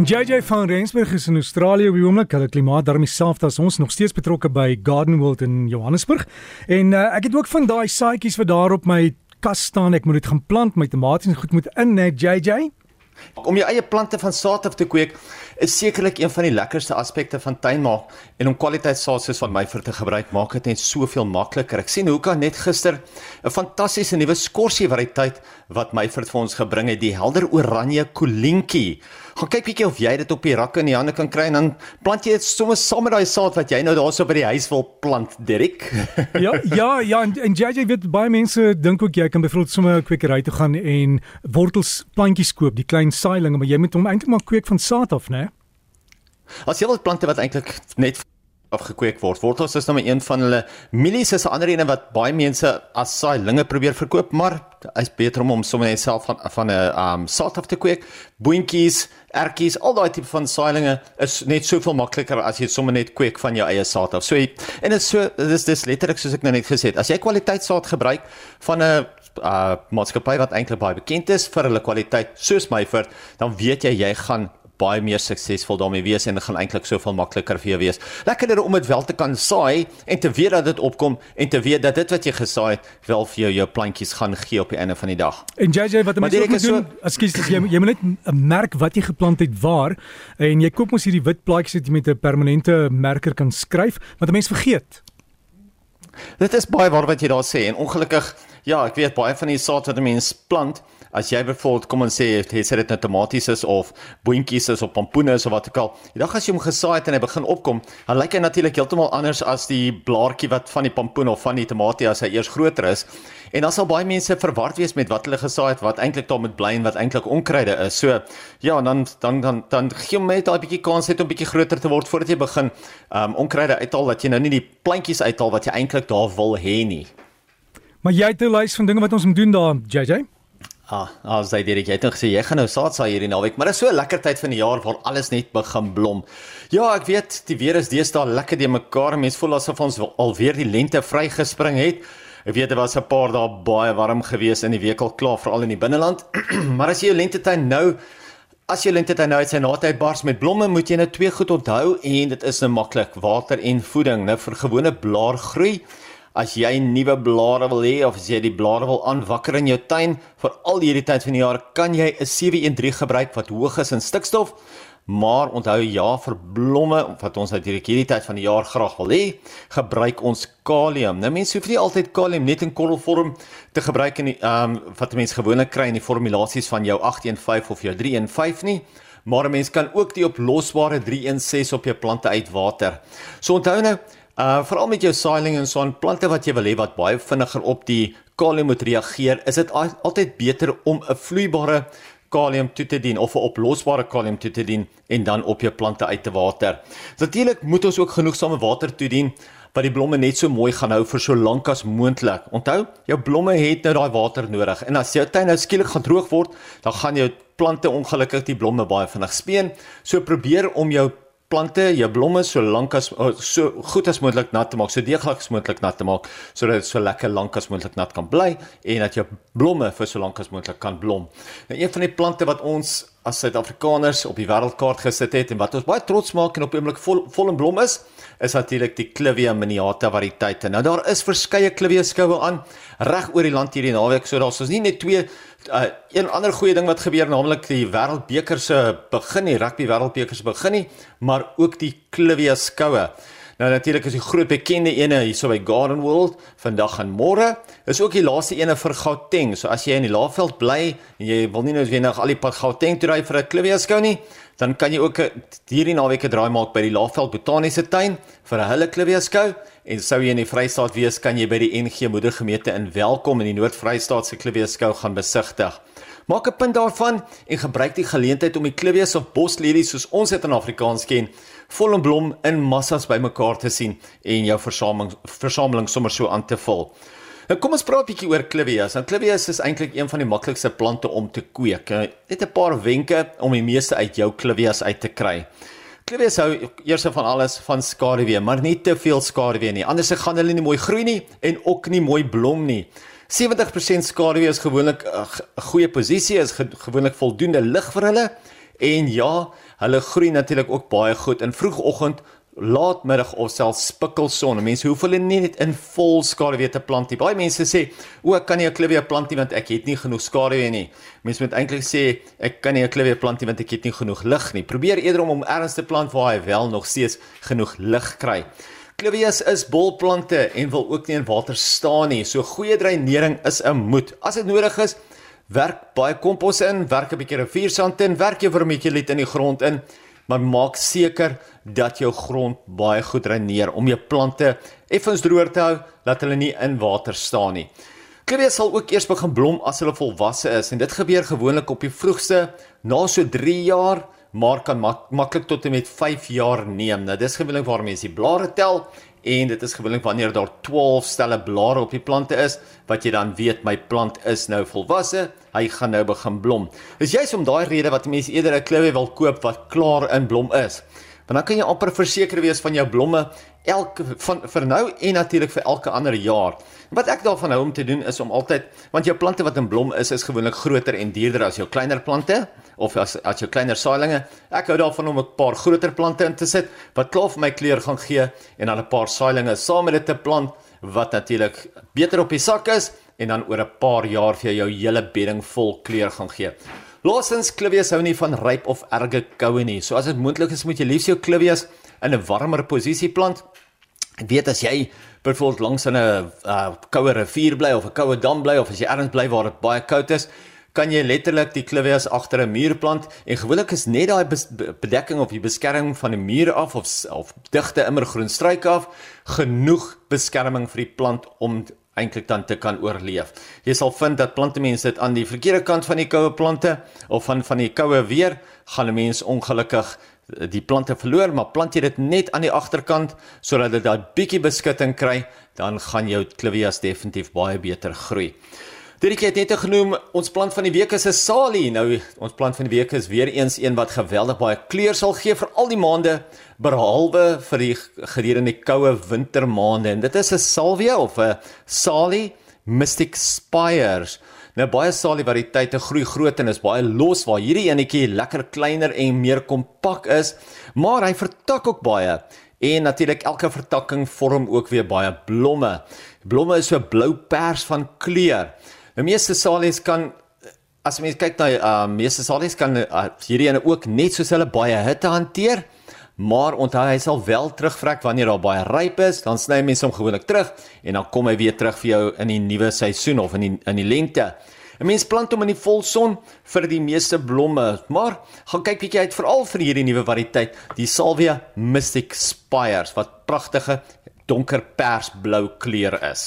En JJ van Rensburg is in Australië op die oomblik. Hulle klimaat daarmee selfs as ons nog steeds betrokke by Garden World in Johannesburg. En uh, ek het ook van daai saadjies wat daar op my kas staan. Ek moet dit gaan plant, my tomaties goed moet in, net JJ. Om jou eie plante van saad af te kweek is sekerlik een van die lekkerste aspekte van tuinmaak en om kwaliteitsaad soos van my vir te gebruik maak dit net soveel makliker. Ek sien hoe kan net gister 'n fantastiese nuwe skorsie variëteit wat my vir ons gebring het, die helder oranje kolientjie. Gaan kyk bietjie of jy dit op die rakke in die hande kan kry en dan plant jy dit sommer saam met daai saad wat jy nou daarso by die huis wil plant, Dirk. ja, ja, ja en, en JJ weet baie mense dink ook jy kan byvoorbeeld sommer 'n kwekery toe gaan en wortels plantjies koop, die klein saailinge, maar jy moet hom eintlik maar kweek van saad af, né? As jy wil plante wat eintlik net afgekweek word. Wortels is nou een van hulle mielies is 'n ander een wat baie mense as saailinge probeer verkoop, maar is beter om hom sommer net self van van 'n um saad af te kweek. Boontjies, ertjies, al daai tipe van saailinge is net soveel makliker as jy sommer net kweek van jou eie saad af. So en dit is so dis dis letterlik soos ek nou net gesê het. As jy kwaliteitsaad gebruik van 'n uh maatskappy wat eintlik baie bekend is vir hulle kwaliteit soos Myford, dan weet jy jy gaan baie meer suksesvol daarmee wees en dit gaan eintlik soveel makliker vir jou wees. Lekkerder om dit wel te kan saai en te weet dat dit opkom en te weet dat dit wat jy gesaai het wel vir jou jou plantjies gaan gee op die einde van die dag. En JJ wat mense moet doen, so, ekskuus, jy jy moet net 'n merk wat jy geplant het waar en jy koop mos hierdie wit plaatjies wat jy met 'n permanente merker kan skryf, want mense vergeet. Dit is baie waar wat jy daar sê en ongelukkig ja, ek weet baie van die saad wat mense plant as jy byvoorbeeld kom ons sê jy sê dit nou tomaties is of boontjies is of pompoene is of wat ook al. Die dag as jy hom gesaai het en hy begin opkom, dan lyk hy natuurlik heeltemal anders as die blaartjie wat van die pompoen of van die tomatie as hy eers groter is. En dan sal baie mense verward wees met wat hulle gesaai het wat eintlik daar met bly en wat eintlik onkruide is. So ja, dan dan dan dan gee hom net daai bietjie kans het om bietjie groter te word voordat jy begin um onkruide uithaal dat jy nou nie die plantjies uithaal wat jy eintlik daar wil hê nie. Maar jy het 'n lys van dinge wat ons moet doen daar, JJ? Ah, as jy dit jy het gesê jy gaan nou saad saai hierdie naweek, maar dit is so 'n lekker tyd van die jaar waar alles net begin blom. Ja, ek weet die weer is deesdae lekker die mekaar. Mense voel asof ons alweer die lente vrygespring het. Ek weet dit was 'n paar dae baie warm geweest in die week al klaar veral in die binneland. maar as jy jou lentetuin nou as jy lentetuin nou uit sy naaldheid bars met blomme, moet jy nou twee goed onthou en dit is nou maklik, water en voeding. Nou vir gewone blaargroei As jy nuwe blare wil hê of as jy die blare wil aanwakker in jou tuin vir al hierdie tyd van die jaar, kan jy 'n 713 gebruik wat hoog is in stikstof. Maar onthou ja vir blomme wat ons uit hierdie tyd van die jaar graag wil hê, gebruik ons kalium. Nou mense hoef nie altyd kalium net in korrelvorm te gebruik in die ehm um, wat mense gewoonlik kry in die formulasies van jou 815 of jou 315 nie. Maar 'n mens kan ook die oplosbare 316 op jou plante uitwater. So onthou nou, Uh veral met jou saailing en so 'n plante wat jy wil hê wat baie vinniger op die kalium moet reageer, is dit altyd beter om 'n vloeibare kalium toe te dien of 'n oplosbare kalium toe te dien en dan op jou plante uit te water. Natuurlik moet ons ook genoegsame water toedien wat die blomme net so mooi gaan hou vir so lank as moontlik. Onthou, jou blomme het nou daai water nodig en as jou tuin nou skielik gaan droog word, dan gaan jou plante ongelukkig die blomme baie vinnig speen. So probeer om jou plante, jou blomme so lank as oh, so goed as moontlik nat te maak, so deeglik as moontlik nat te maak sodat dit so lekker lank as moontlik nat kan bly en dat jou blomme vir so lank as moontlik kan blom. Nou een van die plante wat ons as Suid-Afrikaners op die wêreldkaart gesit het en wat ons baie trots maak en op oomblik vol vol in blom is, is natuurlik die Clivia miniata variëteite. Nou daar is verskeie Clivia skoue aan reg oor die land hierdie naweek, so daar's ons nie net twee uh, een ander goeie ding wat gebeur naamlik die wêreldbeker se begin nie rugby wêreldbeker se begin nie maar ook die Clivia skoue. Nou natuurlik is die groot bekende ene hierso by Garden World vandag en môre is ook die laaste ene vir Gauteng. So as jy in die Laagveld bly en jy wil nie noodwendig al die pad Gauteng toe ry vir 'n Clivia skou nie dan kan jy ook hierdie naweek 'n draai maak by die Laagveld Botaniese Tuin vir 'n hulle Clivia skou En sou jy in die Vrystaat wees, kan jy by die NG Moedergemeente in Welkom in die Noord-Vrystaat se Kliweeskou gaan besigtig. Maak 'n punt daarvan en gebruik die geleentheid om die kliwees of boslelies soos ons dit in Afrikaans ken, vol en blom in massas bymekaar te sien en jou versameling versameling sommer so aan te vul. Nou kom ons praat 'n bietjie oor kliwees. Nou kliwees is eintlik een van die maklikste plante om te kweek. Net 'n paar wenke om die meeste uit jou kliwees uit te kry. Kliwees hou eers van alles van skaduwee, maar nie te veel skaduwee nie. Anders gaan hulle nie mooi groei nie en ook nie mooi blom nie. 70% skaduwee is gewoonlik 'n goeie posisie, is gewoonlik voldoende lig vir hulle. En ja, Hulle groei natuurlik ook baie goed in vroegoggend laatmiddag of selfs spikkelson. Mense hoef hulle nie net in vol skaduwee te plant nie. Baie mense sê, "O, ek kan nie 'n klivia plant nie want ek het nie genoeg skaduwee nie." Mense moet eintlik sê, "Ek kan nie 'n klivia plant nie want ek het nie genoeg lig nie." Probeer eerder om hom ergens te plant waar hy wel nog steeds genoeg lig kry. Clivias is bolplante en wil ook nie in water staan nie. So goeie dreinering is 'n moet. As dit nodig is, werk baie kompos in, werk 'n bietjie riviersand in, werk bietjie liet in die grond in maar maak seker dat jou grond baie goed reineer om jou plante effens droër te hou dat hulle nie in water staan nie. Klippe sal ook eers begin blom as hulle volwasse is en dit gebeur gewoonlik op die vroegste na so 3 jaar maar kan mak maklik tot en met 5 jaar neem. Nou dis gewoonlik waar mense die blare tel en dit is gewoonlik wanneer daar 12 stelle blare op die plante is wat jy dan weet my plant is nou volwasse, hy gaan nou begin blom. Dis juist om daai rede wat mense eerder 'n klippe wil koop wat klaar in blom is. Want dan kan jy amper verseker wees van jou blomme elke van vir nou en natuurlik vir elke ander jaar. Wat ek daarvan hou om te doen is om altyd want jou plante wat in blom is is gewoonlik groter en duurder as jou kleiner plante of as as jou kleiner saailinge. Ek hou daarvan om 'n paar groter plante in te sit wat klaar vir my kleur gaan gee en dan 'n paar saailinge saam met dit te plant wat natuurlik beter op die sak is en dan oor 'n paar jaar vir jou hele bedding vol kleur gaan gee. Laasens klivies hou nie van ryp of erge koue nie. So as dit moontlik is, moet jy liefs jou klivies in 'n warmer posisie plant. Ek weet as jy byvoorbeeld langs 'n uh, koue rivier bly of 'n koue dam bly of as jy ergens bly waar dit baie koud is, kan jy letterlik die klivies agter 'n muur plant en gewoonlik is net daai bedekking of die beskerming van die muur af of of digte immergroen struike af genoeg beskerming vir die plant om eintlik dan te kan oorleef. Jy sal vind dat plantemense dit aan die verkeerde kant van die koue plante of van van die koue weer gaan 'n mens ongelukkig eh, die plante verloor, maar plant jy dit net aan die agterkant sodat dit daai bietjie beskutting kry, dan gaan jou clivias definitief baie beter groei. Dit het net genoem ons plant van die week is 'n salie. Nou ons plant van die week is weer eens een wat geweldig baie kleur sal gee vir al die maande behalwe vir die gedurende die koue wintermaande. En dit is 'n salvia of 'n salie Mystic Spires. Nou baie salie variëteite groei groot en is baie los waar hierdie enetjie lekker kleiner en meer kompak is, maar hy vertak ook baie. En natuurlik elke vertakking vorm ook weer baie blomme. Blomme is so blou pers van kleur. Die meeste salies kan as mens kyk na uh meeste salies kan uh, hierdie ene ook net soos hulle baie hitte hanteer. Maar onthou hy sal wel terugvrek wanneer daar baie ryp is, dan sny mense hom gewoonlik terug en dan kom hy weer terug vir jou in die nuwe seisoen of in die in die lente. 'n Mens plant hom in die volson vir die meeste blomme, maar gaan kyk bietjie uit veral vir hierdie nuwe variëteit, die Salvia Mystic Spires wat pragtige donker persblou kleur is.